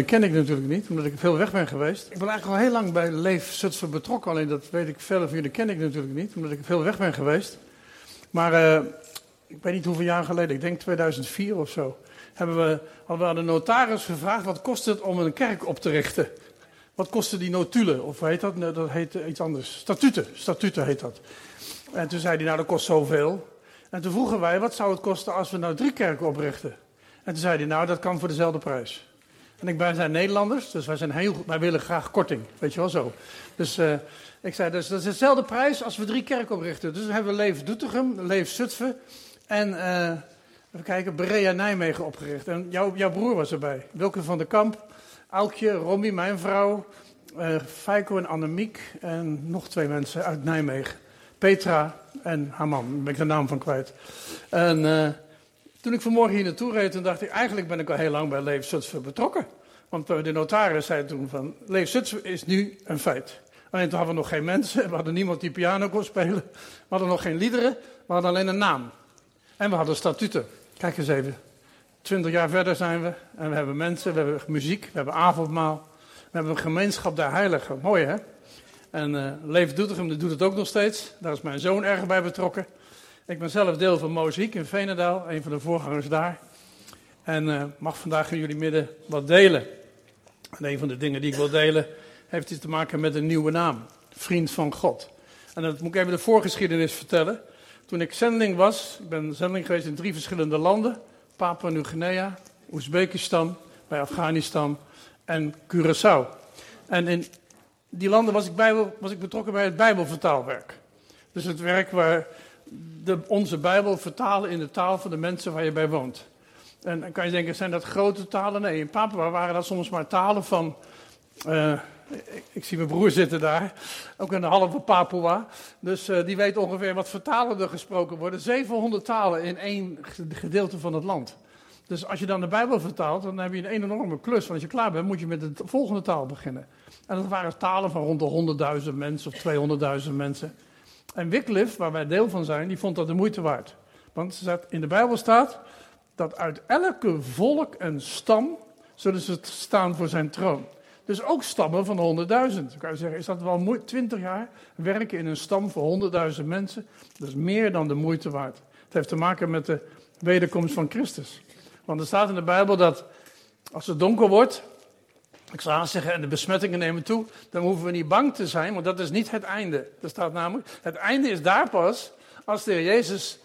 Dat ken ik natuurlijk niet, omdat ik veel weg ben geweest. Ik ben eigenlijk al heel lang bij Leef Zutphen betrokken, alleen dat weet ik veel van jullie ken ik natuurlijk niet, omdat ik veel weg ben geweest. Maar uh, ik weet niet hoeveel jaar geleden, ik denk 2004 of zo, hebben we, hadden we aan de notaris gevraagd wat kost het om een kerk op te richten. Wat kosten die notulen? Of heet dat? Nee, dat heet iets anders. Statuten. Statuten heet dat. En toen zei hij, nou dat kost zoveel. En toen vroegen wij, wat zou het kosten als we nou drie kerken oprichten? En toen zei hij, nou dat kan voor dezelfde prijs. En ik, wij zijn Nederlanders, dus wij, zijn heel, wij willen graag korting. Weet je wel zo. Dus uh, ik zei, dus dat is dezelfde prijs als we drie kerken oprichten. Dus dan hebben we Leef Doetinchem, Leef Zutphen en uh, even kijken, Berea Nijmegen opgericht. En jou, jouw broer was erbij, Wilke van der Kamp, Aukje, Romy, mijn vrouw, uh, Feiko en Annemiek en nog twee mensen uit Nijmegen. Petra en haar man, daar ben ik de naam van kwijt. En toen ik vanmorgen hier naartoe reed, toen dacht ik, eigenlijk ben ik al heel lang bij Leef Zutphen betrokken. Want de notaris zei toen van, Leef Zutphen is nu een feit. Alleen toen hadden we nog geen mensen, we hadden niemand die piano kon spelen. We hadden nog geen liederen, we hadden alleen een naam. En we hadden statuten. Kijk eens even. Twintig jaar verder zijn we en we hebben mensen, we hebben muziek, we hebben avondmaal. We hebben een gemeenschap der heiligen. Mooi hè? En uh, Leef Doetinchem doet het ook nog steeds. Daar is mijn zoon erg bij betrokken. Ik ben zelf deel van Mozaïek in Venendaal, een van de voorgangers daar. En uh, mag vandaag in jullie midden wat delen. En een van de dingen die ik wil delen heeft iets te maken met een nieuwe naam. Vriend van God. En dat moet ik even de voorgeschiedenis vertellen. Toen ik zendeling was, ik ben zendeling geweest in drie verschillende landen. Papua Nieuw-Guinea, Oezbekistan, bij Afghanistan en Curaçao. En in die landen was ik, was ik betrokken bij het Bijbelvertaalwerk. Dus het werk waar de, onze Bijbel vertalen in de taal van de mensen waar je bij woont. En dan kan je denken, zijn dat grote talen? Nee, in Papua waren dat soms maar talen van. Uh, ik, zie mijn broer zitten daar, ook een halve Papua. Dus uh, die weet ongeveer wat voor talen er gesproken worden. 700 talen in één gedeelte van het land. Dus als je dan de Bijbel vertaalt, dan heb je een enorme klus. Want als je klaar bent, moet je met de volgende taal beginnen. En dat waren talen van rond de 100.000 mensen of 200.000 mensen. En Wycliffe, waar wij deel van zijn, die vond dat de moeite waard. Want in de Bijbel staat dat uit elke volk en stam zullen ze staan voor zijn troon. Dus ook stammen van 100.000. Dan kan zeggen, is dat wel moeite? 20 jaar werken in een stam voor 100.000 mensen? Dat is meer dan de moeite waard. Het heeft te maken met de wederkomst van Christus. Want er staat in de Bijbel dat als het donker wordt, ik zou zeggen, en de besmettingen nemen toe, dan hoeven we niet bang te zijn, want dat is niet het einde. Er staat namelijk, het einde is daar pas als de Heer Jezus,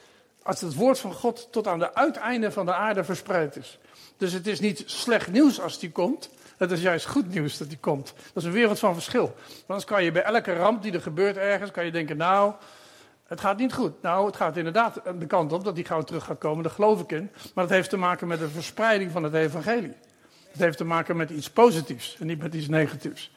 als het woord van God tot aan de uiteinde van de aarde verspreid is. Dus het is niet slecht nieuws als die komt, het is juist goed nieuws dat die komt. Dat is een wereld van verschil. Want anders kan je bij elke ramp die er gebeurt ergens, kan je denken, nou, het gaat niet goed. Nou, het gaat inderdaad de kant op dat die gauw terug gaat komen, daar geloof ik in. Maar het heeft te maken met de verspreiding van het evangelie. Het heeft te maken met iets positiefs en niet met iets negatiefs.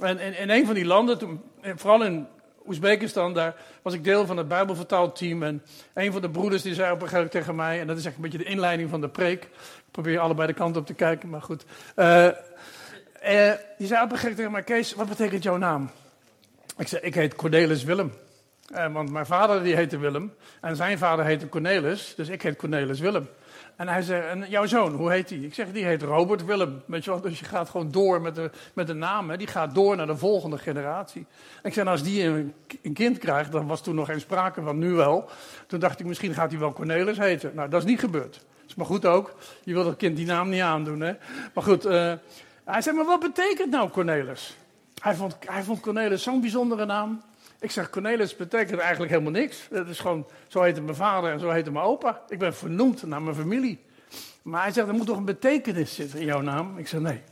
En in, een van die landen, vooral in Oezbekistan, daar was ik deel van het Bijbelvertaalteam. En een van de broeders die zei op een gegeven moment tegen mij, en dat is echt een beetje de inleiding van de preek. Ik probeer allebei de kant op te kijken, maar goed. Uh, uh, die zei op een gegeven moment tegen mij, Kees, wat betekent jouw naam? Ik zei, ik heet Cornelis Willem. Uh, want mijn vader die heette Willem en zijn vader heette Cornelis, dus ik heet Cornelis Willem. En hij zei, en jouw zoon, hoe heet die? Ik zeg, die heet Robert Willem. Weet je wel? Dus je gaat gewoon door met de, met de naam. Hè? Die gaat door naar de volgende generatie. En ik zei, nou, als die een, een, kind krijgt, dan was toen nog geen sprake van, nu wel. Toen dacht ik, misschien gaat hij wel Cornelis heten. Nou, dat is niet gebeurd. Dat is maar goed ook. Je wil dat kind die naam niet aandoen, hè. Maar goed, uh, hij zei, maar wat betekent nou Cornelis? Hij vond, hij vond Cornelis zo'n bijzondere naam. Ik zeg, Cornelis betekent eigenlijk helemaal niks. Het is gewoon, zo heette mijn vader en zo heette mijn opa. Ik ben vernoemd naar mijn familie. Maar hij zegt, er moet toch een betekenis zitten in jouw naam? Ik zeg, nee.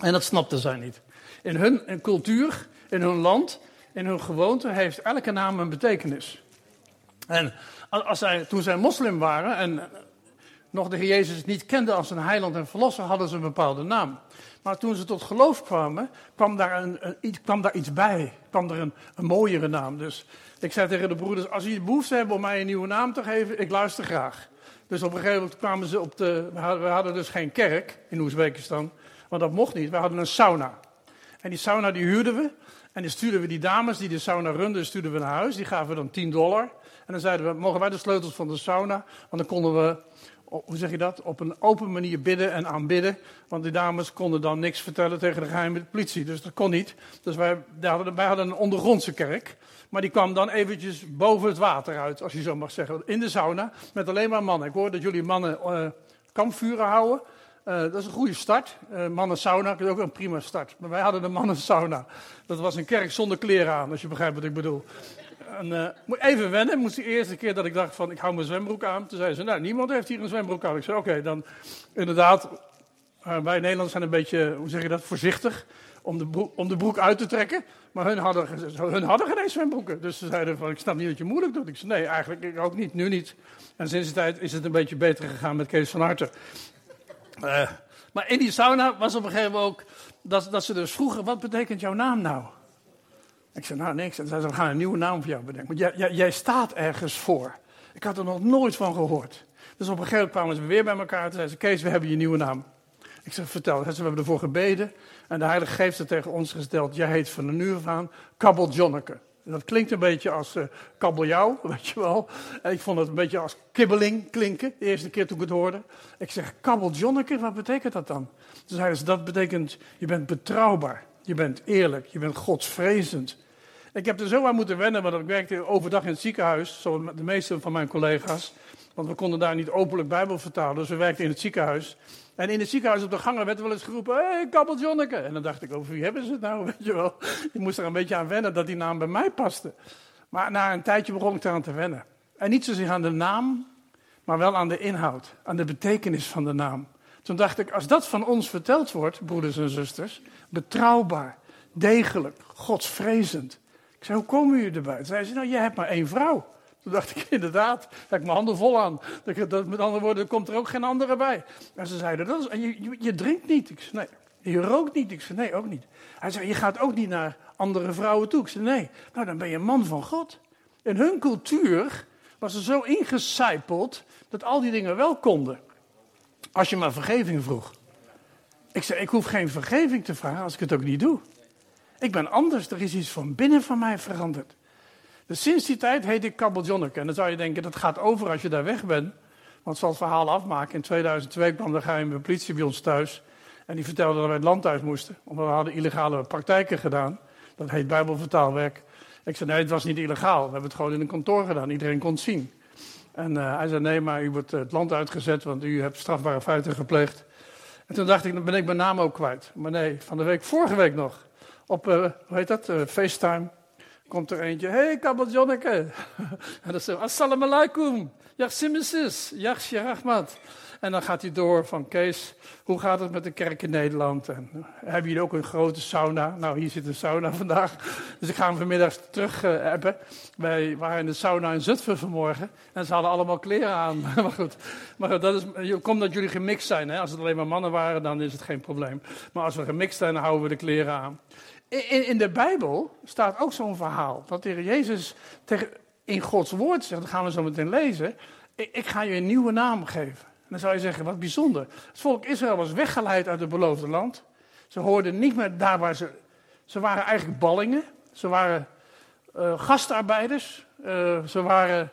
En dat snapte zij niet. In hun cultuur, in hun land, in hun gewoonte heeft elke naam een betekenis. En als zij, toen zij moslim waren en nog de Jezus niet kenden als een heiland en verlosser, hadden ze een bepaalde naam. Maar toen ze tot geloof kwamen, kwam daar, een, kwam daar iets bij. Kwam er een, mooiere naam. Dus ik zei tegen de broeders, als jullie behoefte hebben om mij een nieuwe naam te geven, ik luister graag. Dus op een gegeven moment kwamen ze op de... We hadden, we hadden dus geen kerk in Oezbekistan, want dat mocht niet. We hadden een sauna. En die sauna die huurden we. En die stuurden we die dames die de sauna runden, stuurden we naar huis. Die gaven we dan 10 dollar. En dan zeiden we, mogen wij de sleutels van de sauna? Want dan konden we hoe zeg je dat, op een open manier bidden en aanbidden. Want die dames konden dan niks vertellen tegen de geheime politie. Dus dat kon niet. Dus wij, hadden, hadden een ondergrondse kerk. Maar die kwam dan eventjes boven het water uit, als je zo mag zeggen. In de sauna, met alleen maar mannen. Ik hoor dat jullie mannen uh, kampvuren houden. Uh, dat is een goede start. Uh, mannen sauna is ook een prima start. Maar wij hadden de mannen sauna. Dat was een kerk zonder kleren aan, als je begrijpt wat ik bedoel. En, uh, even wennen. Moest de eerste keer dat ik dacht van ik hou mijn zwembroek aan. Toen zei ze, nou niemand heeft hier een zwembroek aan. Ik zei oké, dan inderdaad. wij Nederlanders zijn een beetje, hoe zeg je dat, voorzichtig om de, broek, om de broek uit te trekken. Maar hun hadden, hun hadden geen zwembroeken. Dus ze zeiden van, ik snap niet dat je moeilijk doet. Ik zei, nee, eigenlijk ik ook niet, nu niet. En sinds die tijd is het een beetje beter gegaan met Kees van Harten. Uh, maar in die sauna was op een gegeven moment ook dat, dat ze dus vroegen, wat betekent jouw naam nou? Ik zei, nou niks. En ze zeiden, we gaan een nieuwe naam voor jou bedenken. Want jij, jij, staat ergens voor. Ik had er nog nooit van gehoord. Dus op een gegeven moment kwamen ze weer bij elkaar. en zeiden ze, Kees, we hebben je nieuwe naam. Ik zeg, vertel. Ze hebben ervoor gebeden. En de Heilige Geest heeft tegen ons gesteld, jij heet van de nu af aan Kabbel Jonneke. Dat klinkt een beetje als uh, kabeljauw, weet je wel. En ik vond het een beetje als kibbeling klinken, de eerste keer toen ik het hoorde. Ik zeg, kabbeljonneke, wat betekent dat dan? Toen zeiden ze, dat betekent, je bent betrouwbaar, je bent eerlijk, je bent godsvrezend. Ik heb er zo aan moeten wennen, want ik werkte overdag in het ziekenhuis, zoals de meeste van mijn collega's. Want we konden daar niet openlijk Bijbel vertalen, dus we werkten in het ziekenhuis. En in het ziekenhuis op de gangen werd wel eens geroepen, hé, hey, Kabbeljonneke. En dan dacht ik, over wie hebben ze het nou, weet je wel. Ik moest er een beetje aan wennen dat die naam bij mij paste. Maar na een tijdje begon ik eraan te wennen. En niet zozeer aan de naam, maar wel aan de inhoud, aan de betekenis van de naam. Toen dacht ik, als dat van ons verteld wordt, broeders en zusters, betrouwbaar, degelijk, godsvrezend. Ik zei, hoe komen jullie erbij? Toen zei ze, nou, je hebt maar één vrouw. Toen dacht ik, inderdaad, heb ik mijn handen vol aan. Dat, met andere woorden, komt er ook geen andere bij. En ze zeiden, dat je, je, drinkt niet. Ik zei, nee. Je rookt niet. Ik zei, nee, ook niet. Hij zei, je gaat ook niet naar andere vrouwen toe. Ik zei, nee. Nou, dan ben je een man van God. In hun cultuur was er zo ingecijpeld dat al die dingen wel konden. Als je maar vergeving vroeg. Ik zei, ik hoef geen vergeving te vragen als ik het ook niet doe. Ik ben anders, er is iets van binnen van mij veranderd. Dus sinds die tijd heet ik Kabbeljonneke. En dan zou je denken, dat gaat over als je daar weg bent. Want zal het verhaal afmaken. In 2002 kwam de politie bij ons thuis. En die vertelde dat wij het land thuis moesten. Omdat we hadden illegale praktijken gedaan. Dat heet bijbelvertaalwerk. Ik zei, nee, het was niet illegaal. We hebben het gewoon in een kantoor gedaan. Iedereen kon het zien. En uh, hij zei, nee, maar u wordt het land uitgezet, want u hebt strafbare feiten gepleegd. En toen dacht ik, dan ben ik mijn naam ook kwijt. Maar nee, van de week, vorige week nog, op, uh, hoe heet dat, uh, FaceTime komt er eentje. hey, Kabbaljonneke. en dan zegt assalamu alaikum. Ja, Simesis. Ja, Rahmat. En dan gaat hij door van Kees, hoe gaat het met de kerk in Nederland? En hebben jullie ook een grote sauna? Nou, hier zit een sauna vandaag. Dus ik ga hem vanmiddag terug uh. Wij waren in de sauna in Zutphen vanmorgen. En ze hadden allemaal kleren aan. maar goed, maar dat is, komt dat jullie gemixt zijn. Hè? Als het alleen maar mannen waren, dan is het geen probleem. Maar als we gemixt zijn, dan houden we de kleren aan. In, in de Bijbel staat ook zo'n verhaal. Dat de Jezus tegen, in Gods woord zegt, dat gaan we zo meteen lezen. Ik, ga je een nieuwe naam geven. En dan zou je zeggen, wat bijzonder. Het volk Israël was weggeleid uit het beloofde land. Ze hoorden niet meer daar waar ze... Ze waren eigenlijk ballingen. Ze waren uh, gastarbeiders. Uh, ze waren,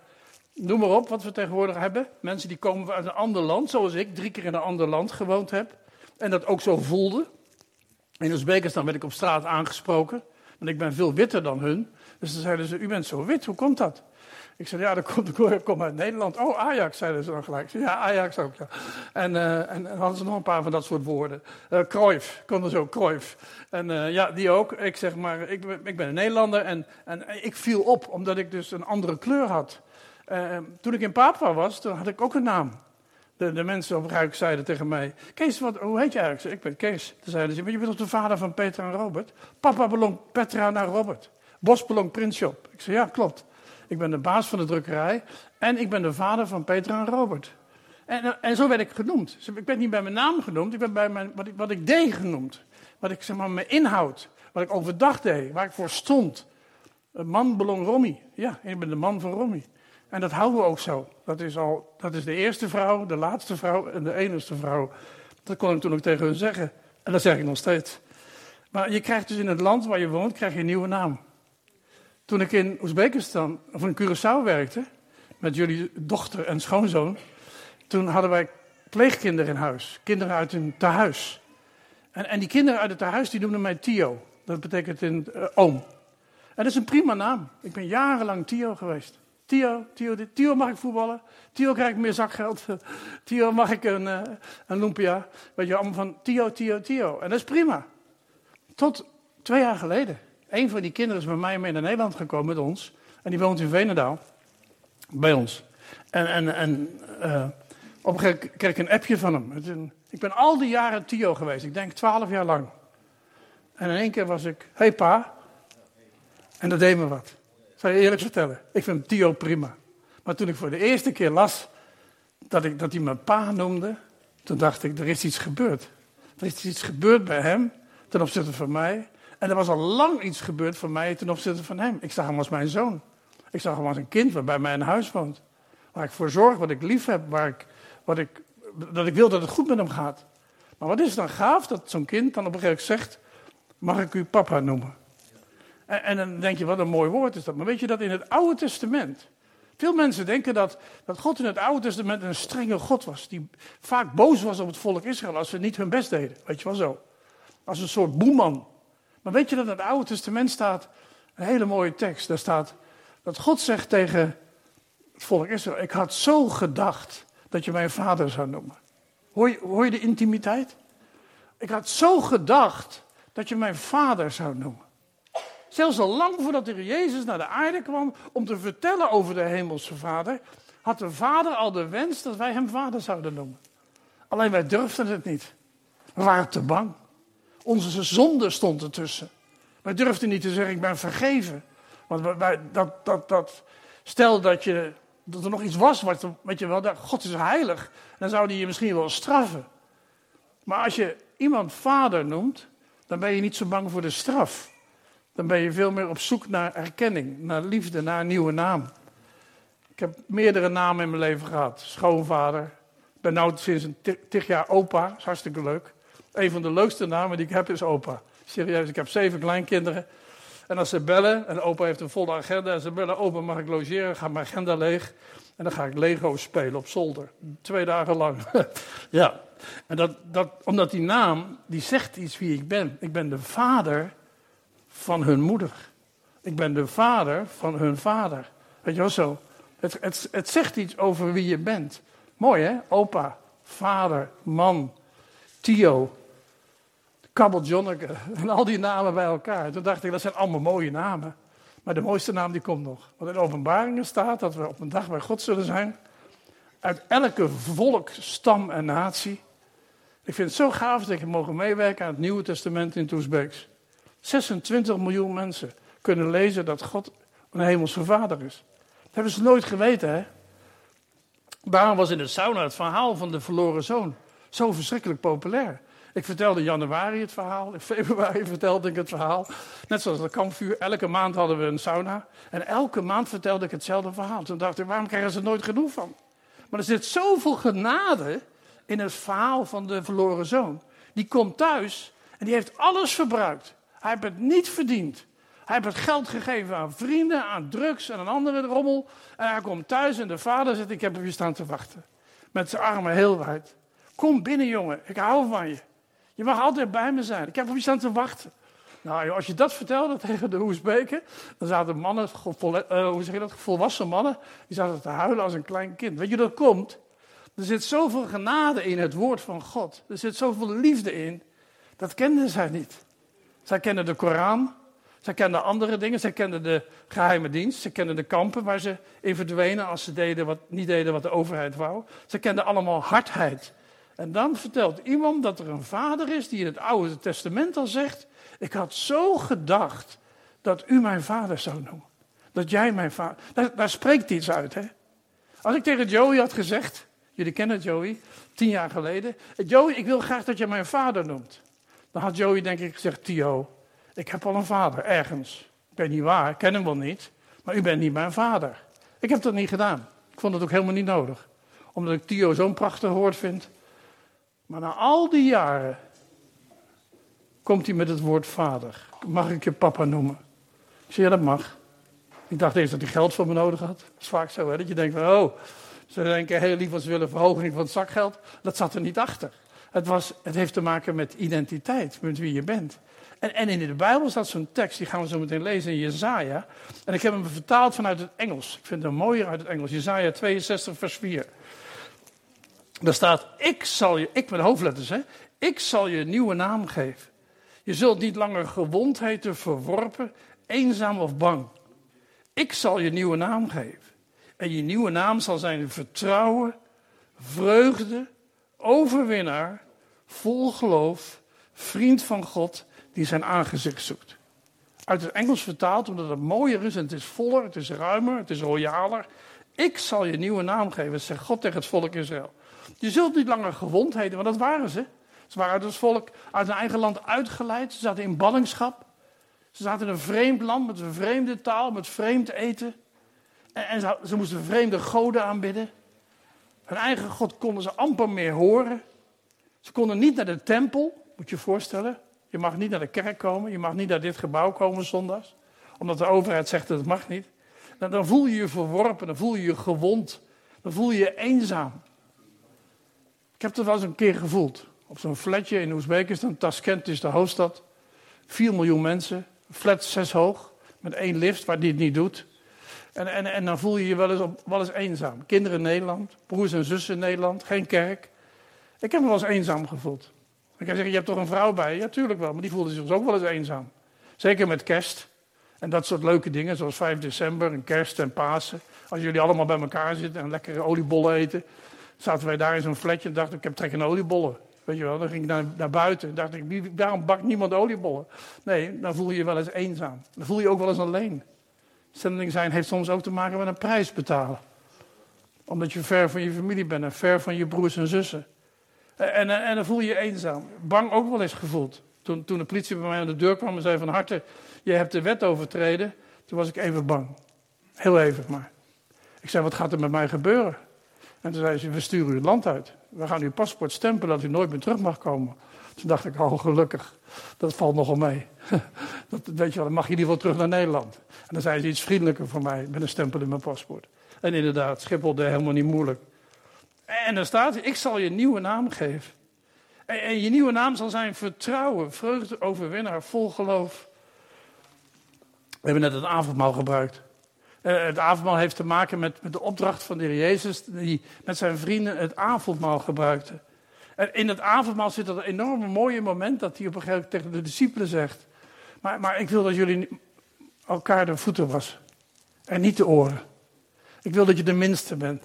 noem maar op wat we tegenwoordig hebben. Mensen die komen uit een ander land, zoals ik drie keer in een ander land gewoond heb. En dat ook zo voelde. In Oezbekistan werd ik op straat aangesproken, want ik ben veel witter dan hun. Dus dan zeiden ze, u bent zo wit, hoe komt dat? Ik zei, ja, dat komt, ik kom uit Nederland. Oh, Ajax, zeiden ze dan gelijk. Ja, Ajax ook, ja. En, uh, en, en hadden ze nog een paar van dat soort woorden. Uh, konden ze ook, Cruyff. En uh, ja, die ook. Ik zeg maar, ik, ik ben een Nederlander en, en ik viel op, omdat ik dus een andere kleur had. toen ik in Papua was, toen had ik ook een naam. De, de mensen op Ruik zeiden tegen mij: Kees, wat, hoe heet je eigenlijk? Ik ben Kees. Toen zeiden ze: je bent toch de vader van Petra en Robert? Papa belong Petra naar Robert. Bos belong Prinsshop. Ik zei: Ja, klopt. Ik ben de baas van de drukkerij en ik ben de vader van Petra en Robert. En, en zo werd ik genoemd. Ik ben niet bij mijn naam genoemd, ik ben bij mijn, wat, ik, wat ik deed genoemd. Wat ik zeg maar, mijn inhoud, wat ik overdag deed, waar ik voor stond. Een man belong Romy. Ja, ik ben de man van Romy. En dat houden we ook zo. Dat is, al, dat is de eerste vrouw, de laatste vrouw en de enigste vrouw. Dat kon ik toen ook tegen hun zeggen. En dat zeg ik nog steeds. Maar je krijgt dus in het land waar je woont, krijg je een nieuwe naam. Toen ik in Oezbekistan, of in Curaçao werkte, met jullie dochter en schoonzoon, toen hadden wij pleegkinderen in huis. Kinderen uit een tehuis. En, en die kinderen uit het tehuis die noemden mij Tio. Dat betekent een uh, oom. En dat is een prima naam. Ik ben jarenlang Tio geweest. Tio, Tio, Tio mag ik voetballen. Tio krijg ik meer zakgeld. Tio mag ik een, uh, een lumpia. Weet je, allemaal van Tio, Tio, Tio. En dat is prima. Tot twee jaar geleden. Een van die kinderen is bij mij mee naar Nederland gekomen met ons. En die woont in Venendaal. Bij ons. En, en, en uh, op een gegeven moment kreeg ik een appje van hem. Ik ben al die jaren Tio geweest. Ik denk twaalf jaar lang. En in één keer was ik, hey pa. En dat deed me wat. Zal je eerlijk vertellen. Ik vind Tio prima. Maar toen ik voor de eerste keer las dat, ik, dat hij me pa noemde. Toen dacht ik, er is iets gebeurd. Er is iets gebeurd bij hem ten opzichte van mij. En er was al lang iets gebeurd voor mij ten opzichte van hem. Ik zag hem als mijn zoon. Ik zag hem als een kind wat bij mij in huis woont. Waar ik voor zorg, wat ik lief heb, waar ik, wat ik, dat ik wil dat het goed met hem gaat. Maar wat is het dan gaaf dat zo'n kind dan op een gegeven moment zegt: Mag ik u papa noemen? En, en, dan denk je: Wat een mooi woord is dat. Maar weet je dat in het Oude Testament. Veel mensen denken dat, dat God in het Oude Testament een strenge God was. Die vaak boos was op het volk Israël als ze niet hun best deden. Weet je wel zo. Als een soort boeman. Maar weet je dat in het Oude Testament staat een hele mooie tekst. Daar staat dat God zegt tegen volk Israël: Ik had zo gedacht dat je mijn vader zou noemen. Hoor je, de intimiteit? Ik had zo gedacht dat je mijn vader zou noemen. Zelfs al lang voordat de Jezus naar de aarde kwam om te vertellen over de hemelse vader, had de vader al de wens dat wij hem vader zouden noemen. Alleen wij durfden het niet. We waren te bang. Onze zonde stond ertussen. Wij durfden niet te zeggen, ik ben vergeven. Want wij, dat, dat, dat, stel dat, je, dat er nog iets was, wat, je wel, dat God is heilig, dan zou hij je misschien wel straffen. Maar als je iemand vader noemt, dan ben je niet zo bang voor de straf. Dan ben je veel meer op zoek naar erkenning, naar liefde, naar een nieuwe naam. Ik heb meerdere namen in mijn leven gehad. Schoonvader. Ik ben nu sinds een tig jaar opa. Dat is hartstikke leuk. Een van de leukste namen die ik heb is opa. Serieus, ik heb zeven kleinkinderen. En als ze bellen, en opa heeft een volle agenda, en ze bellen, opa mag ik logeren, gaat mijn agenda leeg. En dan ga ik Lego spelen op zolder. Twee dagen lang. ja, en dat, dat, omdat die naam, die zegt iets wie ik ben. Ik ben de vader van hun moeder. Ik ben de vader van hun vader. Weet je wel zo? Het, het, het zegt iets over wie je bent. Mooi hè? Opa, vader, man, Tio, Kabbeljonneke en al die namen bij elkaar. Toen dacht ik, dat zijn allemaal mooie namen. Maar de mooiste naam die komt nog. Want in openbaringen staat dat we op een dag bij God zullen zijn. Uit elke volk, stam en natie. Ik vind het zo gaaf dat ik mogen meewerken aan het Nieuwe Testament in Toesbeeks. 26 miljoen mensen kunnen lezen dat God een hemelse vader is. Dat hebben ze nooit geweten, hè? Daarom was in de sauna het verhaal van de verloren zoon zo verschrikkelijk populair. Ik vertelde in januari het verhaal, in februari vertelde ik het verhaal. Net zoals het kampvuur, elke maand hadden we een sauna. En elke maand vertelde ik hetzelfde verhaal. Toen dacht ik, waarom krijgen ze er nooit genoeg van? Maar er zit zoveel genade in het verhaal van de verloren zoon. Die komt thuis en die heeft alles verbruikt. Hij heeft het niet verdiend. Hij heeft het geld gegeven aan vrienden, aan drugs en aan andere rommel. En hij komt thuis en de vader zegt, ik heb op je staan te wachten. Met zijn armen heel wijd. Kom binnen jongen, ik hou van je. Je mag altijd bij me zijn. Ik heb op je staan te wachten. Nou, als je dat vertelde tegen de Oezbeken, dan zaten mannen, uh, hoe zeg je dat, volwassen mannen, die zaten te huilen als een klein kind. Weet je, dat komt. Er zit zoveel genade in het woord van God. Er zit zoveel liefde in. Dat kenden zij niet. Zij kenden de Koran. Zij kenden andere dingen. Zij kenden de geheime dienst. Ze kenden de kampen waar ze in verdwenen als ze deden wat, niet deden wat de overheid wou. Ze kenden allemaal hardheid. En dan vertelt iemand dat er een vader is die in het Oude Testament al zegt: Ik had zo gedacht dat u mijn vader zou noemen. Dat jij mijn vader. Daar, spreekt iets uit, hè? Als ik tegen Joey had gezegd: Jullie kennen Joey, tien jaar geleden. Joey, ik wil graag dat je mijn vader noemt. Dan had Joey denk ik gezegd: Tio, ik heb al een vader ergens. Ik weet niet waar, ik ken hem wel niet. Maar u bent niet mijn vader. Ik heb dat niet gedaan. Ik vond het ook helemaal niet nodig. Omdat ik Tio zo'n prachtig woord vind. Maar na al die jaren komt hij met het woord vader. Mag ik je papa noemen? Ik zei, ja, dat mag. Ik dacht eerst dat hij geld van me nodig had. Dat is vaak zo, hè? dat je denkt van, oh, Ze denken heel lief wat ze willen verhoging van het zakgeld. Dat zat er niet achter. Het, was, het heeft te maken met identiteit, met wie je bent. En, en in de Bijbel staat zo'n tekst, die gaan we zo meteen lezen in Jezaja. En ik heb hem vertaald vanuit het Engels. Ik vind hem mooier uit het Engels. Jezaja 62 vers 4. Daar staat, ik zal je, ik met hoofdletters hè, ik zal je nieuwe naam geven. Je zult niet langer gewond heten, verworpen, eenzaam of bang. Ik zal je nieuwe naam geven. En je nieuwe naam zal zijn vertrouwen, vreugde, overwinnaar, vol geloof, vriend van God die zijn aangezicht zoekt. Uit het Engels vertaald, omdat het mooier is en het is voller, het is ruimer, het is royaler. Ik zal je nieuwe naam geven, zegt God tegen het volk Israël. Je zult niet langer gewond heten, want dat waren ze. Ze waren uit het volk uit hun eigen land uitgeleid. Ze zaten in ballingschap. Ze zaten in een vreemd land met een vreemde taal, met vreemd eten. En, ze, moesten vreemde goden aanbidden. Hun eigen God konden ze amper meer horen. Ze konden niet naar de tempel, moet je je voorstellen. Je mag niet naar de kerk komen, je mag niet naar dit gebouw komen zondags. Omdat de overheid zegt dat het mag niet. Dan, dan voel je je verworpen, dan voel je je gewond. Dan voel je je eenzaam. Ik heb het wel eens een keer gevoeld. Op zo'n flatje in Oezbekistan, Tashkent is de hoofdstad. 4 miljoen mensen, flat zes hoog, met één lift waar die het niet doet. En, en, en dan voel je je wel eens, wel eens eenzaam. Kinderen in Nederland, broers en zussen in Nederland, geen kerk. Ik heb me wel eens eenzaam gevoeld. Ik kan zeggen, je hebt toch een vrouw bij? Ja, tuurlijk wel, maar die voelde zich ook wel eens eenzaam. Zeker met kerst. En dat soort leuke dingen, zoals 5 december en kerst en Pasen. Als jullie allemaal bij elkaar zitten en lekkere oliebollen eten. Zaten wij daar in zo'n flatje en dachten ik, heb trek in oliebollen. Weet je wel, dan ging ik naar, naar buiten en dacht ik, wie, waarom bakt niemand oliebollen? Nee, dan voel je je wel eens eenzaam. Dan voel je je ook wel eens alleen. Zendeling zijn heeft soms ook te maken met een prijs betalen. Omdat je ver van je familie bent en ver van je broers en zussen. En, en, en dan voel je je eenzaam. Bang ook wel eens gevoeld. Toen, toen de politie bij mij aan de deur kwam en zei van harte, je hebt de wet overtreden. Toen was ik even bang. Heel even maar. Ik zei, wat gaat er met mij gebeuren? En toen zei ze, we sturen u land uit. We gaan uw paspoort stempelen dat u nooit meer terug mag komen. Toen dacht ik, oh gelukkig, dat valt nogal mee. dat, weet je wel, dan mag je in ieder geval terug naar Nederland. En dan zijn ze iets vriendelijker voor mij met een stempel in mijn paspoort. En inderdaad, Schiphol deed helemaal niet moeilijk. En dan staat ik zal je nieuwe naam geven. En, en je nieuwe naam zal zijn vertrouwen, vreugde, overwinnaar, vol geloof. We hebben net het avondmaal gebruikt. Uh, het avondmaal heeft te maken met, de opdracht van de Heer Jezus, die met zijn vrienden het avondmaal gebruikte. En in het avondmaal zit dat enorme mooie moment dat hij op een gegeven moment tegen de discipelen zegt: Maar, maar ik wil dat jullie elkaar de voeten wassen en niet de oren. Ik wil dat je de minste bent.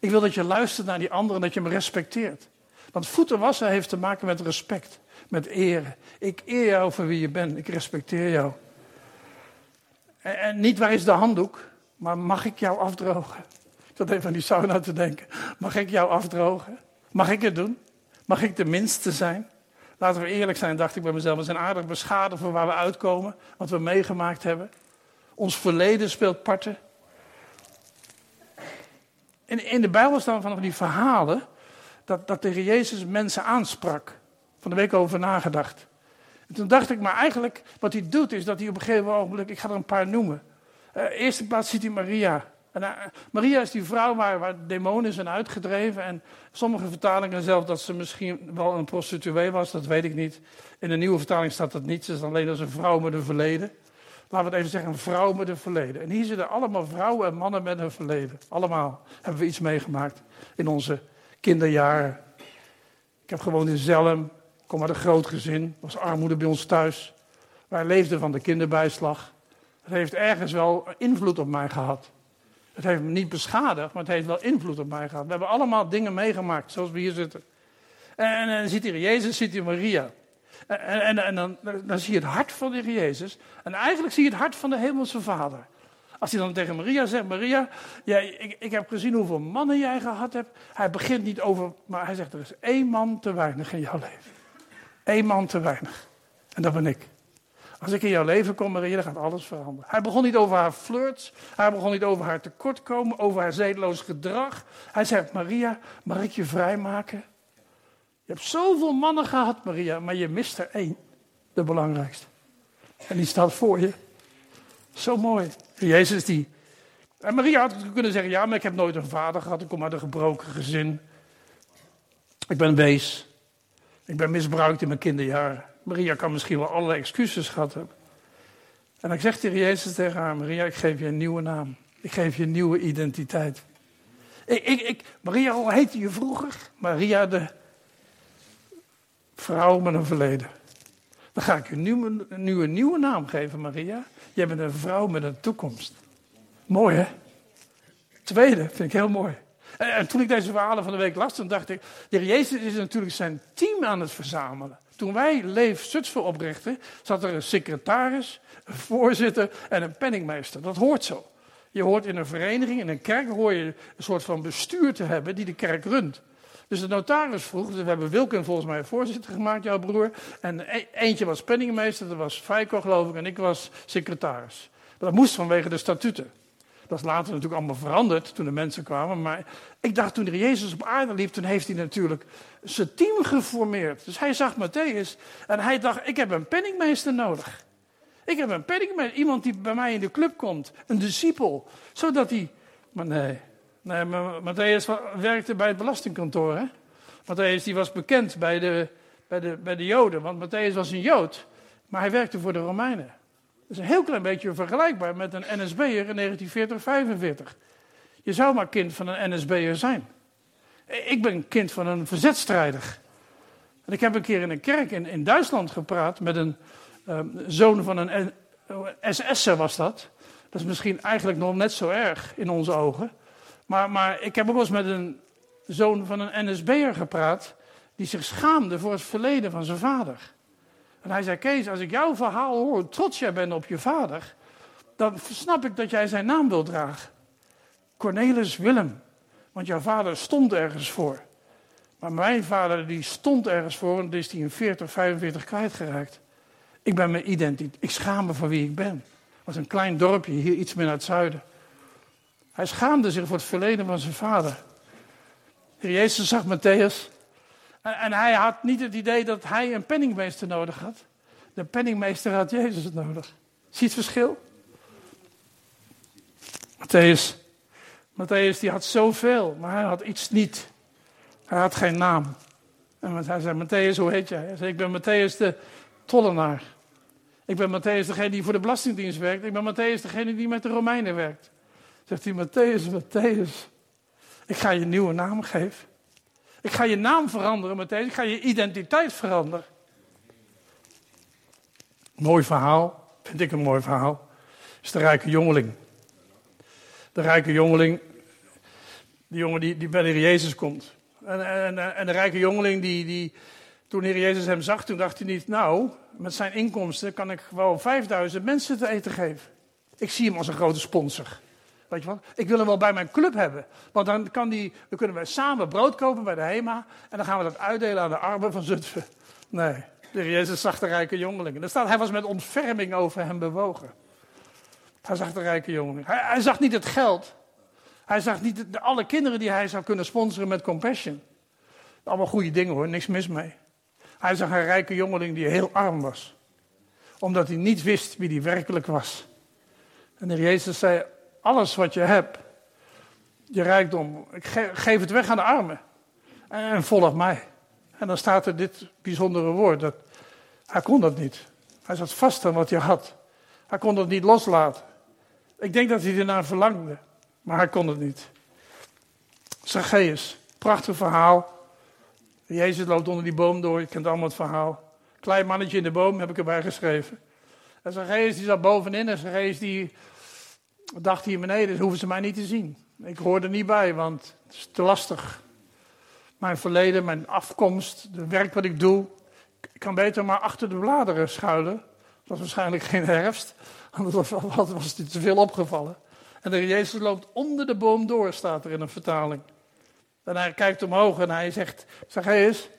Ik wil dat je luistert naar die anderen en dat je me respecteert. Want voeten wassen heeft te maken met respect, met eren. Ik eer jou voor wie je bent, ik respecteer jou. En niet waar is de handdoek, maar mag ik jou afdrogen? Ik zat even aan die sauna te denken. Mag ik jou afdrogen? Mag ik het doen? Mag ik de minste zijn? Laten we eerlijk zijn, dacht ik bij mezelf. We zijn aardig beschadigd voor waar we uitkomen, wat we meegemaakt hebben. Ons verleden speelt parten. In, in de Bijbel staan van die verhalen dat, dat de Jezus mensen aansprak. Van de week over nagedacht. En toen dacht ik, maar eigenlijk wat hij doet is dat hij op een gegeven moment, ik ga er een paar noemen. Uh, eerste plaats ziet hij Maria. En, uh, Maria is die vrouw waar, waar demonen zijn uitgedreven. En sommige vertalingen zelf dat ze misschien wel een prostituee was, dat weet ik niet. In de nieuwe vertaling staat dat niet. Ze is alleen als een vrouw met een verleden. Laten we het even zeggen, een vrouw met een verleden. En hier zitten allemaal vrouwen en mannen met een verleden. Allemaal hebben we iets meegemaakt in onze kinderjaren. Ik heb gewoon in Zelm, kom uit een groot gezin, was armoede bij ons thuis. Wij leefden van de kinderbijslag. Het heeft ergens wel invloed op mij gehad. Het heeft me niet beschadigd, maar het heeft wel invloed op mij gehad. We hebben allemaal dingen meegemaakt, zoals we hier zitten. En, dan ziet hij Jezus, ziet hij Maria. En, en, en dan, dan, zie je het hart van de Jezus. En eigenlijk zie je het hart van de Hemelse Vader. Als hij dan tegen Maria zegt: Maria, jij, ik, ik heb gezien hoeveel mannen jij gehad hebt. Hij begint niet over, maar hij zegt: Er is één man te weinig in jouw leven. Eén man te weinig. En dat ben ik. Als ik in jouw leven kom, Maria, dan gaat alles veranderen. Hij begon niet over haar flirts. Hij begon niet over haar tekortkomen, over haar zedeloos gedrag. Hij zegt: Maria, mag ik je vrijmaken? Je hebt zoveel mannen gehad, Maria, maar je mist er één. De belangrijkste. En die staat voor je. Zo mooi. Jezus die, En Maria had kunnen zeggen, ja, maar ik heb nooit een vader gehad. Ik kom uit een gebroken gezin. Ik ben wees. Ik ben misbruikt in mijn kinderjaren. Maria kan misschien wel allerlei excuses gehad hebben. En dan zegt de Jezus tegen haar, Maria, ik geef je een nieuwe naam. Ik geef je een nieuwe identiteit. Ik, ik, ik, Maria, hoe heette je vroeger? Maria de vrouw met een verleden. Dan ga ik je nu een nieuwe, naam geven, Maria. Je bent een vrouw met een toekomst. Mooi, hè? Tweede, vind ik heel mooi. En, en toen ik deze verhalen van de week las, dan dacht ik... De Jezus is natuurlijk zijn team aan het verzamelen. Toen wij Leef Zutsver oprichten, zat er een secretaris, een voorzitter en een penningmeester. Dat hoort zo. Je hoort in een vereniging, in een kerk, hoor je een soort van bestuur te hebben die de kerk runt. Dus de notaris vroeg, dus we hebben Wilken volgens mij voorzitter gemaakt, jouw broer. En e-, eentje was penningmeester, dat was Feiko geloof ik, en ik was secretaris. dat moest vanwege de statuten. Dat is later natuurlijk allemaal veranderd toen de mensen kwamen. Maar ik dacht toen Jezus op aarde liep, toen heeft hij natuurlijk zijn team geformeerd. Dus hij zag Matthäus en hij dacht, ik heb een penningmeester nodig. Ik heb een penningmeester, iemand die bij mij in de club komt, een discipel. Zodat hij, maar nee, nee Matthäus werkte bij het belastingkantoor. Hè? Matthäus die was bekend bij de, bij, de, bij de Joden, want Matthäus was een Jood. Maar hij werkte voor de Romeinen. Is een heel klein beetje vergelijkbaar met een NSB'er in 1940, 45. Je zou maar kind van een NSB'er zijn. Ik ben kind van een verzetstrijder. En ik heb een keer in een kerk in, in Duitsland gepraat met een um, zoon van een SS'er was dat. Dat is misschien eigenlijk nog net zo erg in onze ogen. Maar, maar ik heb ook eens met een zoon van een NSB'er gepraat. die zich schaamde voor het verleden van zijn vader. En hij zei: Kees, als ik jouw verhaal hoor, trots jij bent op je vader. dan snap ik dat jij zijn naam wilt dragen. Cornelis Willem. Want jouw vader stond ergens voor. Maar mijn vader die stond ergens voor en is die in 40, 45 kwijtgeraakt. Ik ben mijn identiteit. Ik schaam me voor wie ik ben. Het was een klein dorpje hier iets meer naar het zuiden. Hij schaamde zich voor het verleden van zijn vader. Jezus zag Matthäus en, hij had niet het idee dat hij een penningmeester nodig had. De penningmeester had Jezus nodig. Zie je het verschil? Matthäus, Matthäus die had zoveel, maar hij had iets niet. Hij had geen naam. En hij zei, Matthäus, hoe heet jij? Hij zei, ik ben Matthäus de tollenaar. Ik ben Matthäus degene die voor de Belastingdienst werkt. Ik ben Matthäus degene die met de Romeinen werkt. Zegt hij, Matthäus, Matthäus, ik ga je een nieuwe naam geven. Ik ga je naam veranderen meteen. Ik ga je identiteit veranderen. Mooi verhaal. Vind ik een mooi verhaal. Is de rijke jongeling. De rijke jongeling. Die jongen die, die bij de Heer Jezus komt. En, en, en de rijke jongeling die, die. Toen Heer Jezus hem zag, toen dacht hij niet. Nou, met zijn inkomsten kan ik gewoon 5000 mensen te eten geven. Ik zie hem als een grote sponsor. Weet je wat? Ik wil hem wel bij mijn club hebben. Want dan, kan die, dan kunnen we samen brood kopen bij de HEMA. En dan gaan we dat uitdelen aan de armen van Zutphen. Nee, de Jezus zag de rijke jongeling. Er staat, hij was met ontferming over hem bewogen. Hij zag de rijke jongeling. Hij, hij zag niet het geld. Hij zag niet de, alle kinderen die hij zou kunnen sponsoren met compassion. Allemaal goede dingen hoor, niks mis mee. Hij zag een rijke jongeling die heel arm was. Omdat hij niet wist wie hij werkelijk was. En de Jezus zei, alles wat je hebt, je rijkdom, geef het weg aan de armen. En volg mij. En dan staat er dit bijzondere woord. Dat, hij kon dat niet. Hij zat vast aan wat hij had. Hij kon dat niet loslaten. Ik denk dat hij ernaar verlangde. Maar hij kon het niet. Zacchaeus, prachtig verhaal. Jezus loopt onder die boom door, je kent allemaal het verhaal. Klein mannetje in de boom heb ik erbij geschreven. En Zacchaeus die zat bovenin en Zacchaeus die dacht hier beneden, hoeven ze mij niet te zien. Ik hoor er niet bij, want het is te lastig. Mijn verleden, mijn afkomst, het werk wat ik doe. Ik kan beter maar achter de bladeren schuilen. Dat was waarschijnlijk geen herfst, anders was het te veel opgevallen. En de Jezus loopt onder de boom door, staat er in een vertaling. En hij kijkt omhoog en hij zegt, Zacchaeus,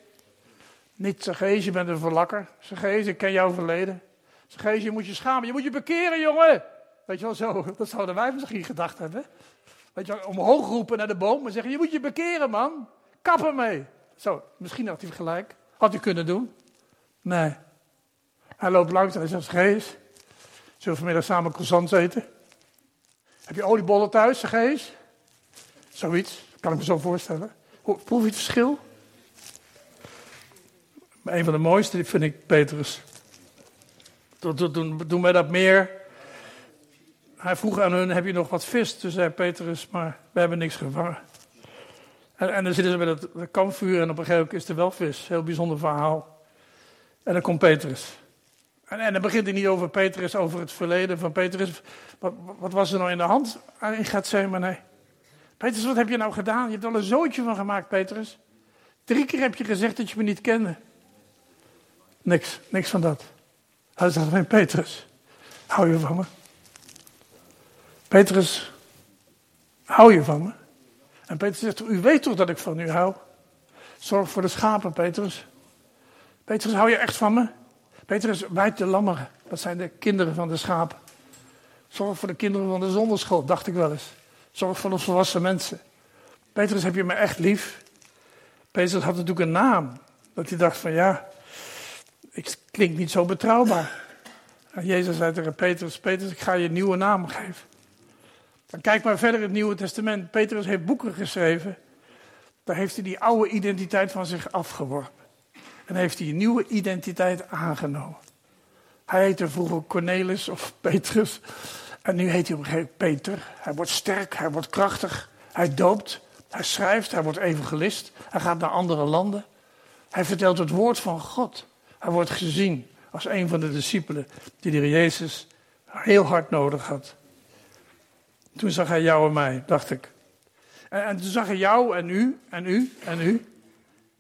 niet Zacchaeus, je bent een verlakker. Zacchaeus, ik ken jouw verleden. Zacchaeus, je moet je schamen, je moet je bekeren, jongen. Weet je wel, zo, dat zouden wij misschien gedacht hebben. Weet je wel, omhoog roepen naar de boom en zeggen, je moet je bekeren man, kap ermee. Zo, misschien had hij gelijk. Had hij kunnen doen? Nee. Hij loopt langs en hij zegt, Gees, zullen we vanmiddag samen croissants eten? Heb je oliebollen thuis, zeg eens? Zoiets, kan ik me zo voorstellen. Proef je het verschil? een van de mooiste vind ik Petrus. Doen wij dat meer. Hij vroeg aan hun, heb je nog wat vis? Toen zei Petrus, maar we hebben niks gevangen. En, en dan zitten ze met het kampvuur en op een gegeven moment is er wel vis. Heel bijzonder verhaal. En dan komt Petrus. En, en dan begint hij niet over Petrus, over het verleden van Petrus. Wat, wat was er nou in de hand in Gethsemane? Petrus, wat heb je nou gedaan? Je hebt al een zootje van gemaakt, Petrus. Drie keer heb je gezegd dat je me niet kende. Niks, niks van dat. Hij zegt, Petrus, hou je van me? Petrus, hou je van me? En Petrus zegt, u weet toch dat ik van u hou? Zorg voor de schapen, Petrus. Petrus, hou je echt van me? Petrus, wijd de lammeren. Dat zijn de kinderen van de schapen. Zorg voor de kinderen van de zonderschool, dacht ik wel eens. Zorg voor de volwassen mensen. Petrus, heb je me echt lief? Petrus had natuurlijk een naam. Dat hij dacht van ja, ik klink niet zo betrouwbaar. En Jezus zei tegen Petrus, Petrus, ik ga je een nieuwe naam geven. Kijk maar verder in het Nieuwe Testament. Petrus heeft boeken geschreven. Daar heeft hij die oude identiteit van zich afgeworpen. En heeft hij een nieuwe identiteit aangenomen. Hij heette vroeger Cornelis of Petrus. En nu heet hij op een gegeven moment Peter. Hij wordt sterk, hij wordt krachtig. Hij doopt, hij schrijft, hij wordt evangelist. Hij gaat naar andere landen. Hij vertelt het woord van God. Hij wordt gezien als een van de discipelen die de Jezus heel hard nodig had. Toen zag hij jou en mij, dacht ik. En, en toen zag hij jou en u en u en u.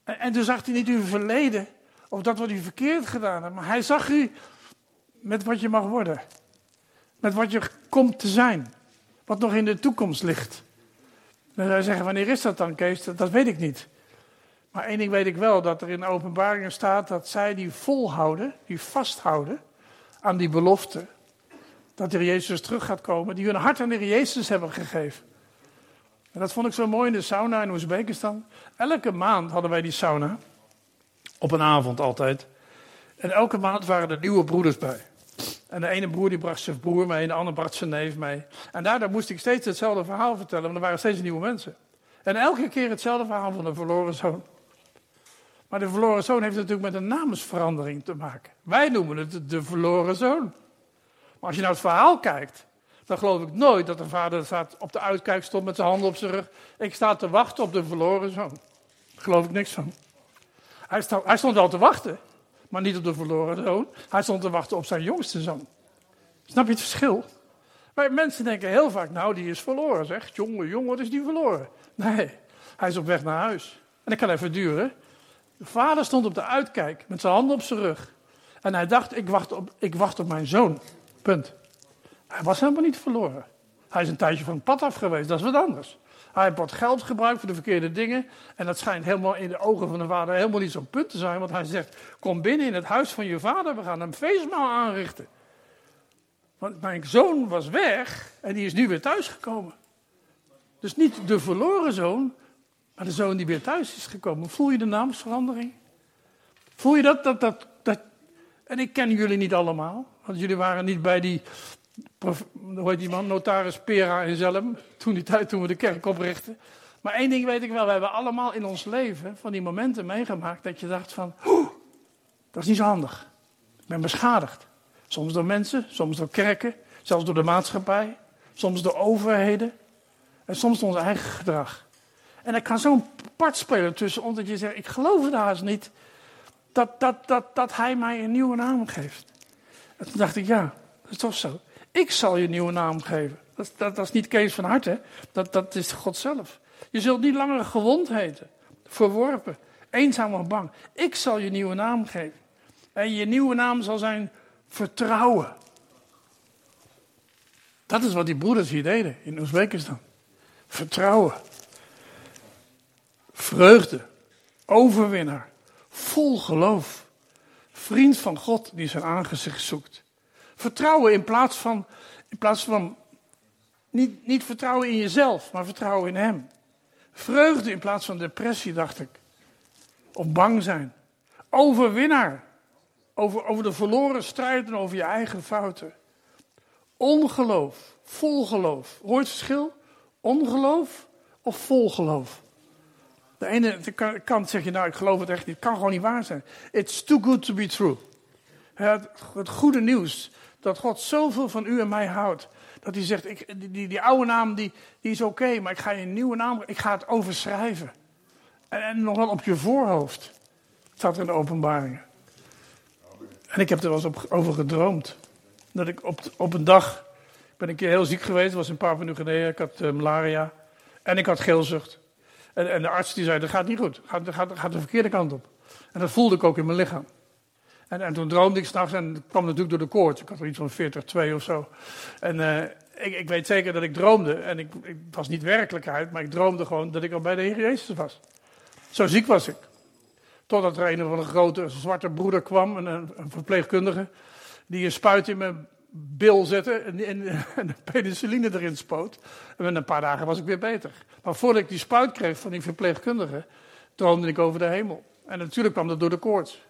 En, en toen zag hij niet uw verleden of dat wat u verkeerd gedaan hebt, maar hij zag u met wat je mag worden. Met wat je komt te zijn. Wat nog in de toekomst ligt. Dan zou je zeggen, wanneer is dat dan, Kees? Dat, weet ik niet. Maar één ding weet ik wel, dat er in de openbaringen staat dat zij die volhouden, die vasthouden aan die belofte, dat de Jezus terug gaat komen, die hun hart aan de Jezus hebben gegeven. En dat vond ik zo mooi in de sauna in Oezbekistan. Elke maand hadden wij die sauna, op een avond altijd. En elke maand waren er nieuwe broeders bij. En de ene broer die bracht zijn broer mee, de andere bracht zijn neef mee. En daardoor moest ik steeds hetzelfde verhaal vertellen, want er waren steeds nieuwe mensen. En elke keer hetzelfde verhaal van de verloren zoon. Maar de verloren zoon heeft natuurlijk met een namensverandering te maken. Wij noemen het de verloren zoon. Maar als je naar het verhaal kijkt, dan geloof ik nooit dat de vader staat op de uitkijk stond met zijn handen op zijn rug. Ik sta te wachten op de verloren zoon. Daar geloof ik niks van. Hij stond, hij stond wel te wachten, maar niet op de verloren zoon. Hij stond te wachten op zijn jongste zoon. Snap je het verschil? Maar mensen denken heel vaak, nou die is verloren zeg. Jongen, jongen, wat is die verloren? Nee, hij is op weg naar huis. En dat kan even duren. De vader stond op de uitkijk met zijn handen op zijn rug. En hij dacht, ik wacht op, ik wacht op mijn zoon. Punt. Hij was helemaal niet verloren. Hij is een tijdje van het pad af geweest, dat is wat anders. Hij heeft wat geld gebruikt voor de verkeerde dingen. En dat schijnt helemaal in de ogen van de vader helemaal niet zo'n punt te zijn. Want hij zegt, kom binnen in het huis van je vader, we gaan een feestmaal aanrichten. Want mijn zoon was weg en die is nu weer thuisgekomen. Dus niet de verloren zoon, maar de zoon die weer thuis is gekomen. Voel je de naamsverandering? Voel je dat, dat, dat, dat? En ik ken jullie niet allemaal, want jullie waren niet bij die, hoe heet die man, notaris Pera in Zelm, toen, die tijd, toen we de kerk oprichten. Maar één ding weet ik wel, we hebben allemaal in ons leven van die momenten meegemaakt dat je dacht van, dat is niet zo handig. Ik ben beschadigd. Soms door mensen, soms door kerken, zelfs door de maatschappij, soms door overheden en soms door ons eigen gedrag. En er kan zo'n part spelen tussen ons dat je zegt, ik geloof het haast niet dat, dat, dat, dat hij mij een nieuwe naam geeft. En toen dacht ik, ja, dat is toch zo. Ik zal je nieuwe naam geven. Dat, dat, is niet Kees van Harte, dat, dat is God zelf. Je zult niet langer gewond heten, verworpen, eenzaam of bang. Ik zal je nieuwe naam geven. En je nieuwe naam zal zijn vertrouwen. Dat is wat die broeders hier deden in Oezbekistan. Vertrouwen vreugde, overwinnaar, vol geloof, vriend van God die zijn aangezicht zoekt. Vertrouwen in plaats van, in plaats van niet, niet vertrouwen in jezelf, maar vertrouwen in Hem. Vreugde in plaats van depressie, dacht ik. Of bang zijn. Overwinnaar. Over, over de verloren strijd en over je eigen fouten. Ongeloof, vol geloof. Hoor je het verschil? Ongeloof of vol geloof? De ene kant zeg je, nou ik geloof het echt niet. Het kan gewoon niet waar zijn. It's too good to be true. Het, het goede nieuws, dat God zoveel van u en mij houdt. Dat hij zegt, ik, die, die, oude naam die, die is oké, maar ik ga je een nieuwe naam, ik ga het overschrijven. En, en nog wel op je voorhoofd. Staat in de openbaringen. En ik heb er wel eens op, over gedroomd. Dat ik op, op een dag, ben een keer heel ziek geweest, was een paar minuten geleden, ik had uh, malaria. En ik had geelzucht. En, en, de arts die zei, dat gaat niet goed, gaat, gaat, gaat de verkeerde kant op. En dat voelde ik ook in mijn lichaam. En, en toen droomde ik s'nachts en dat kwam natuurlijk door de koorts. Ik had er iets van 40, 2 of zo. En uh, ik, ik, weet zeker dat ik droomde. En ik, ik, was niet werkelijkheid, maar ik droomde gewoon dat ik al bij de Heer Jezus was. Zo ziek was ik. Totdat er een of een grote zwarte broeder kwam, een, een verpleegkundige, die een spuit in mijn bil zette en, en, penicilline erin spoot. En met een paar dagen was ik weer beter. Maar voordat ik die spuit kreeg van die verpleegkundige, droomde ik over de hemel. En natuurlijk kwam dat door de koorts.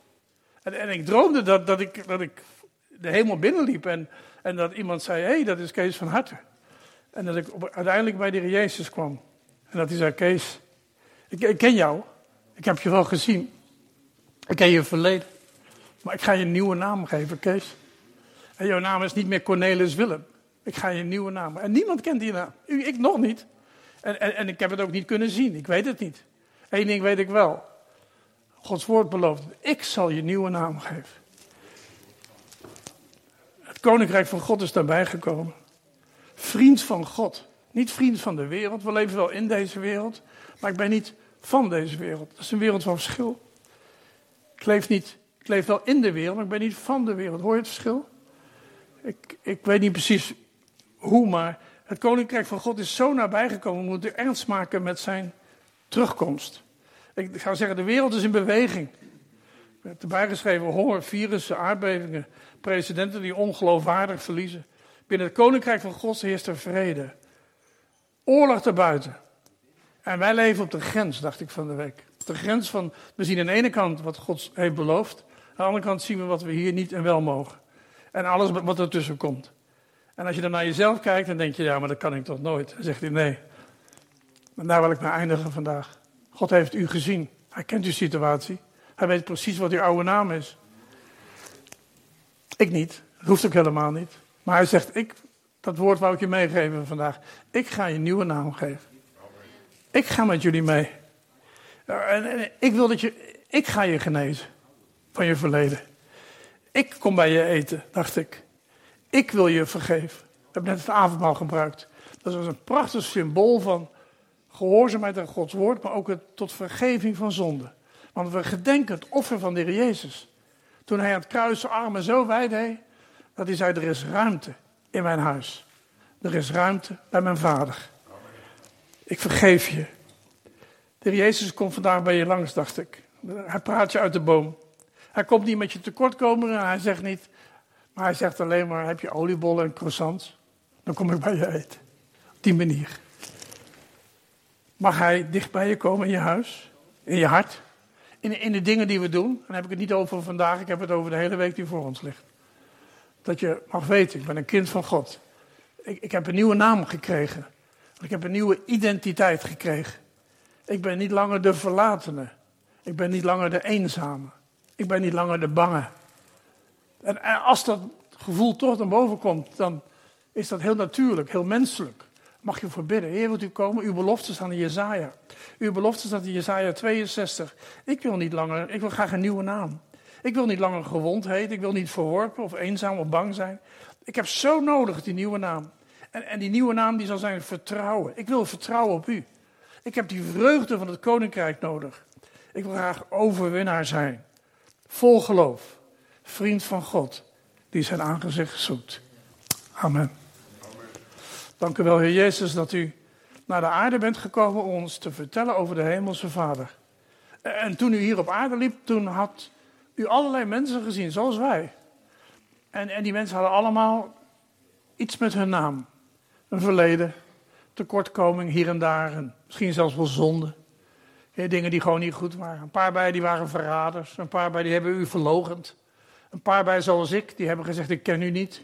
En, en ik droomde dat, dat, ik, dat ik de hemel binnenliep en, en dat iemand zei, hé, hey, dat is Kees van Harten. En dat ik uiteindelijk bij Heer Jezus kwam. En dat hij zei, Kees, ik, ik ken jou. Ik heb je wel gezien. Ik ken je verleden. Maar ik ga je een nieuwe naam geven, Kees. En jouw naam is niet meer Cornelis Willem. Ik ga je een nieuwe naam. En niemand kent die naam. Ik nog niet. En, en, en ik heb het ook niet kunnen zien. Ik weet het niet. Eén ding weet ik wel. Gods woord belooft. Ik zal je nieuwe naam geven. Het koninkrijk van God is daarbij gekomen. Vriend van God. Niet vriend van de wereld. We leven wel in deze wereld. Maar ik ben niet van deze wereld. Dat is een wereld van verschil. Ik leef, niet, ik leef wel in de wereld, maar ik ben niet van de wereld. Hoor je het verschil? Ik, ik weet niet precies hoe, maar het koninkrijk van God is zo nabij gekomen. We moeten ernst maken met zijn terugkomst. Ik zou zeggen, de wereld is in beweging. Er werd erbij geschreven, honger, virussen, aardbevingen, presidenten die ongeloofwaardig verliezen. Binnen het koninkrijk van God heerst er vrede. Oorlog erbuiten. En wij leven op de grens, dacht ik van de week. De grens van, we zien aan de ene kant wat God heeft beloofd. Aan de andere kant zien we wat we hier niet en wel mogen. En alles wat ertussen komt. En als je dan naar jezelf kijkt, dan denk je, ja, maar dat kan ik toch nooit. Dan zegt hij, nee. Maar daar wil ik mee eindigen vandaag. God heeft u gezien. Hij kent uw situatie. Hij weet precies wat uw oude naam is. Ik niet. Dat hoeft ook helemaal niet. Maar hij zegt, ik, dat woord wou ik je meegeven vandaag. Ik ga je nieuwe naam geven. Ik ga met jullie mee. En, ik wil dat je, ik ga je genezen van je verleden. Ik kom bij je eten, dacht ik. Ik wil je vergeven. We hebben net het avondmaal gebruikt. Dat was een prachtig symbool van gehoorzaamheid aan Gods woord, maar ook het, tot vergeving van zonde. Want we gedenken het offer van de Heer Jezus. Toen hij aan het kruis zijn armen zo wijd deed, dat hij zei, er is ruimte in mijn huis. Er is ruimte bij mijn vader. Ik vergeef je. De Heer Jezus komt vandaag bij je langs, dacht ik. Hij praat je uit de boom. Hij komt niet met je tekortkomen en hij zegt niet, maar hij zegt alleen maar, heb je oliebollen en croissants? Dan kom ik bij je eten. Op die manier. Mag hij dicht bij je komen in je huis, in je hart, in, in de dingen die we doen. En dan heb ik het niet over vandaag, ik heb het over de hele week die voor ons ligt. Dat je mag weten, ik ben een kind van God. Ik, ik heb een nieuwe naam gekregen. Ik heb een nieuwe identiteit gekregen. Ik ben niet langer de verlatene. Ik ben niet langer de eenzame. Ik ben niet langer de bange. En, als dat gevoel toch naar boven komt, dan is dat heel natuurlijk, heel menselijk mag je voor bidden. Heer, wilt u komen? Uw belofte staan in Jezaja. Uw belofte staat in Jezaja 62. Ik wil niet langer, ik wil graag een nieuwe naam. Ik wil niet langer gewond heten. Ik wil niet verworpen of eenzaam of bang zijn. Ik heb zo nodig die nieuwe naam. En, en die nieuwe naam die zal zijn vertrouwen. Ik wil vertrouwen op u. Ik heb die vreugde van het koninkrijk nodig. Ik wil graag overwinnaar zijn. Vol geloof. Vriend van God. Die zijn aangezicht zoekt. Amen. Dank u wel, Heer Jezus, dat u naar de aarde bent gekomen om ons te vertellen over de Hemelse Vader. En toen u hier op aarde liep, toen had u allerlei mensen gezien, zoals wij. En, en die mensen hadden allemaal iets met hun naam. Een verleden, tekortkoming hier en daar, en misschien zelfs wel zonde. Dingen die gewoon niet goed waren. Een paar bij die waren verraders, een paar bij die hebben u verlogend. Een paar bij zoals ik, die hebben gezegd, ik ken u niet.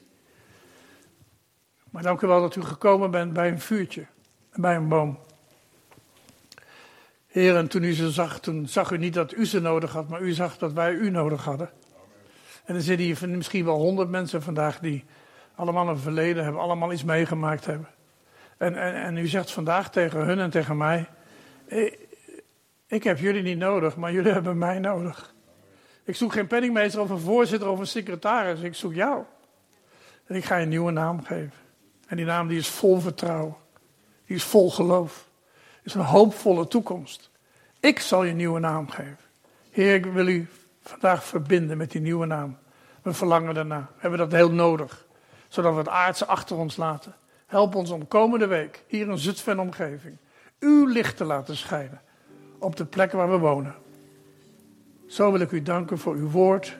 Maar dank u wel dat u gekomen bent bij een vuurtje en bij een boom. Heer, en toen u ze zag, toen zag u niet dat u ze nodig had, maar u zag dat wij u nodig hadden. En er zitten hier misschien wel honderd mensen vandaag die allemaal een verleden hebben, allemaal iets meegemaakt hebben. En, en, en u zegt vandaag tegen hun en tegen mij, ik, ik heb jullie niet nodig, maar jullie hebben mij nodig. Ik zoek geen penningmeester of een voorzitter of een secretaris, ik zoek jou. En ik ga je een nieuwe naam geven. En die naam die is vol vertrouwen. Die is vol geloof. is een hoopvolle toekomst. Ik zal je een nieuwe naam geven. Heer, ik wil u vandaag verbinden met die nieuwe naam. We verlangen daarna. We hebben dat heel nodig. Zodat we het aardse achter ons laten. Help ons om komende week, hier in Zutphen omgeving, uw licht te laten schijnen. Op de plek waar we wonen. Zo wil ik u danken voor uw woord.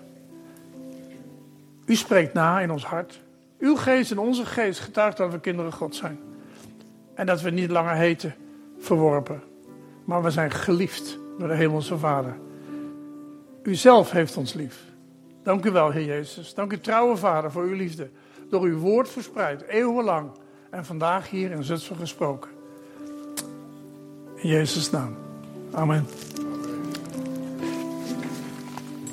U spreekt na in ons hart. Uw geest en onze geest getuigt dat we kinderen God zijn. En dat we niet langer heten verworpen. Maar we zijn geliefd door de Hemelse Vader. U zelf heeft ons lief. Dank u wel, Heer Jezus. Dank u, trouwe Vader, voor uw liefde. Door uw woord verspreid, eeuwenlang. En vandaag hier in Zutphen gesproken. In Jezus' naam. Amen.